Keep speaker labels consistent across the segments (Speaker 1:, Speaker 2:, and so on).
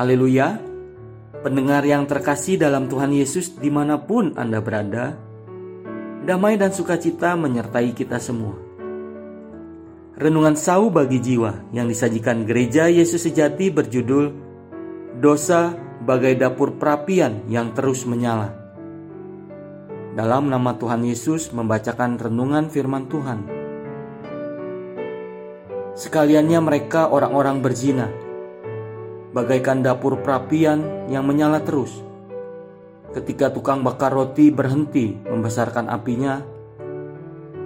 Speaker 1: Haleluya, pendengar yang terkasih dalam Tuhan Yesus di mana pun Anda berada, damai dan sukacita menyertai kita semua. Renungan sau bagi jiwa yang disajikan gereja Yesus sejati berjudul Dosa bagai dapur perapian yang terus menyala. Dalam nama Tuhan Yesus membacakan renungan firman Tuhan. Sekaliannya mereka orang-orang berzina, bagaikan dapur perapian yang menyala terus. Ketika tukang bakar roti berhenti membesarkan apinya,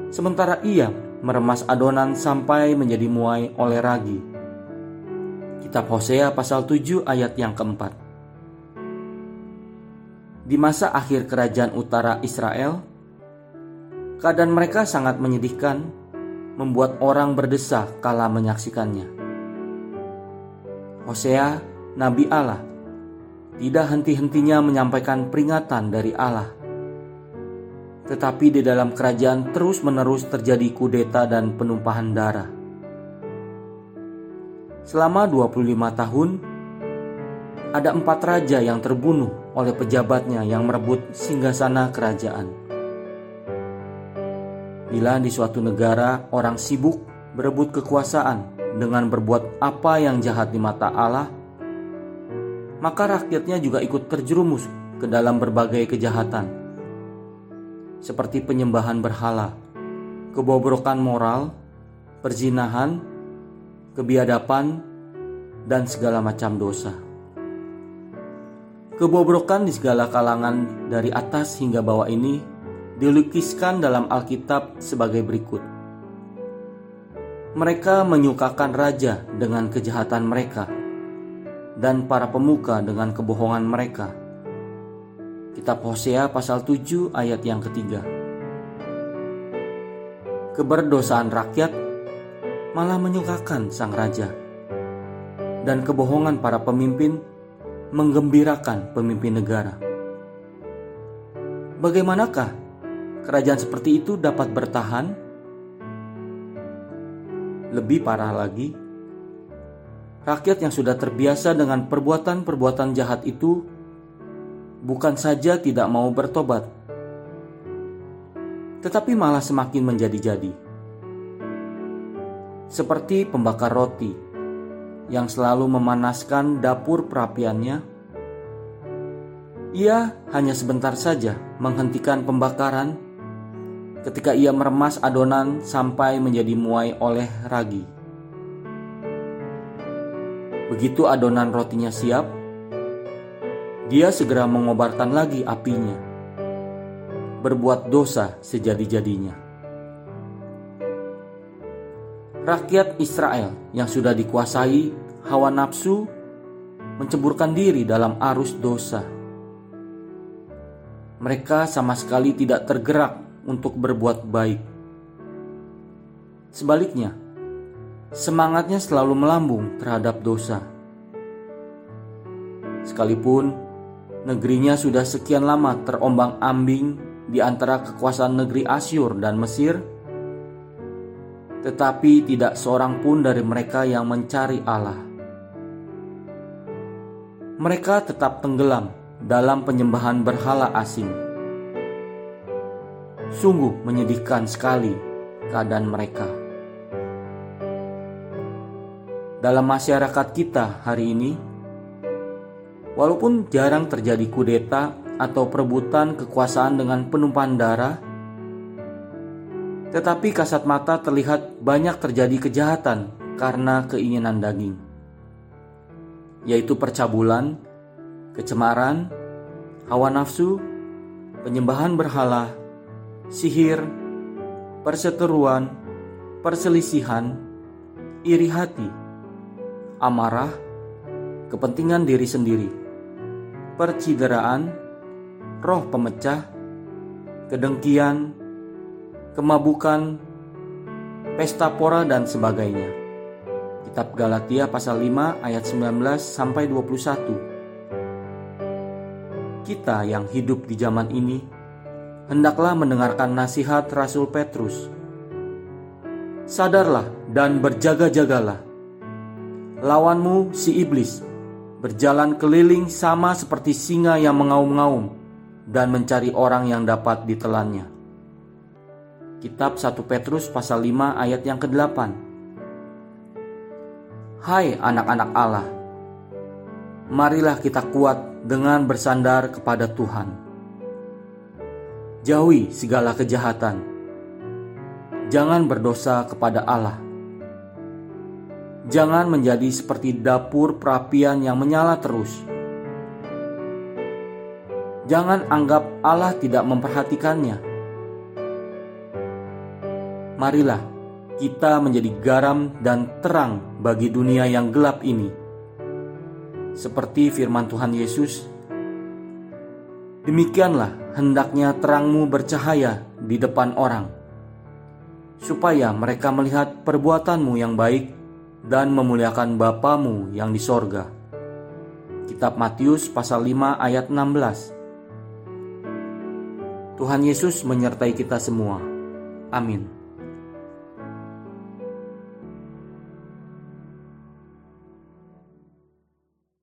Speaker 1: sementara ia meremas adonan sampai menjadi muai oleh ragi. Kitab Hosea pasal 7 ayat yang keempat. Di masa akhir kerajaan utara Israel, keadaan mereka sangat menyedihkan, membuat orang berdesak kala menyaksikannya. Hosea, nabi Allah, tidak henti-hentinya menyampaikan peringatan dari Allah. Tetapi di dalam kerajaan terus-menerus terjadi kudeta dan penumpahan darah. Selama 25 tahun, ada empat raja yang terbunuh oleh pejabatnya yang merebut singgasana kerajaan. Bila di suatu negara orang sibuk berebut kekuasaan dengan berbuat apa yang jahat di mata Allah, maka rakyatnya juga ikut terjerumus ke dalam berbagai kejahatan, seperti penyembahan berhala, kebobrokan moral, perzinahan, kebiadaban, dan segala macam dosa. Kebobrokan di segala kalangan dari atas hingga bawah ini dilukiskan dalam Alkitab sebagai berikut mereka menyukakan raja dengan kejahatan mereka dan para pemuka dengan kebohongan mereka. Kitab Hosea pasal 7 ayat yang ketiga. Keberdosaan rakyat malah menyukakan sang raja dan kebohongan para pemimpin menggembirakan pemimpin negara. Bagaimanakah kerajaan seperti itu dapat bertahan? Lebih parah lagi, rakyat yang sudah terbiasa dengan perbuatan-perbuatan jahat itu bukan saja tidak mau bertobat, tetapi malah semakin menjadi-jadi. Seperti pembakar roti yang selalu memanaskan dapur perapiannya, ia hanya sebentar saja menghentikan pembakaran ketika ia meremas adonan sampai menjadi muai oleh ragi. Begitu adonan rotinya siap, dia segera mengobarkan lagi apinya, berbuat dosa sejadi-jadinya. Rakyat Israel yang sudah dikuasai hawa nafsu menceburkan diri dalam arus dosa. Mereka sama sekali tidak tergerak untuk berbuat baik. Sebaliknya, semangatnya selalu melambung terhadap dosa. Sekalipun negerinya sudah sekian lama terombang-ambing di antara kekuasaan negeri Asyur dan Mesir, tetapi tidak seorang pun dari mereka yang mencari Allah. Mereka tetap tenggelam dalam penyembahan berhala asing Sungguh menyedihkan sekali keadaan mereka. Dalam masyarakat kita hari ini, walaupun jarang terjadi kudeta atau perebutan kekuasaan dengan penumpahan darah, tetapi kasat mata terlihat banyak terjadi kejahatan karena keinginan daging, yaitu percabulan, kecemaran, hawa nafsu, penyembahan berhala, sihir, perseteruan, perselisihan, iri hati, amarah, kepentingan diri sendiri, percideraan, roh pemecah, kedengkian, kemabukan, pesta pora dan sebagainya. Kitab Galatia pasal 5 ayat 19 sampai 21. Kita yang hidup di zaman ini hendaklah mendengarkan nasihat Rasul Petrus. Sadarlah dan berjaga-jagalah. Lawanmu si iblis berjalan keliling sama seperti singa yang mengaum-ngaum dan mencari orang yang dapat ditelannya. Kitab 1 Petrus pasal 5 ayat yang ke-8 Hai anak-anak Allah, marilah kita kuat dengan bersandar kepada Tuhan. Jauhi segala kejahatan. Jangan berdosa kepada Allah Jangan menjadi seperti dapur perapian yang menyala terus. Jangan anggap Allah tidak memperhatikannya. Marilah kita menjadi garam dan terang bagi dunia yang gelap ini. Seperti firman Tuhan Yesus, demikianlah hendaknya terangmu bercahaya di depan orang, supaya mereka melihat perbuatanmu yang baik dan memuliakan Bapamu yang di sorga. Kitab Matius pasal 5 ayat 16 Tuhan Yesus menyertai kita semua. Amin.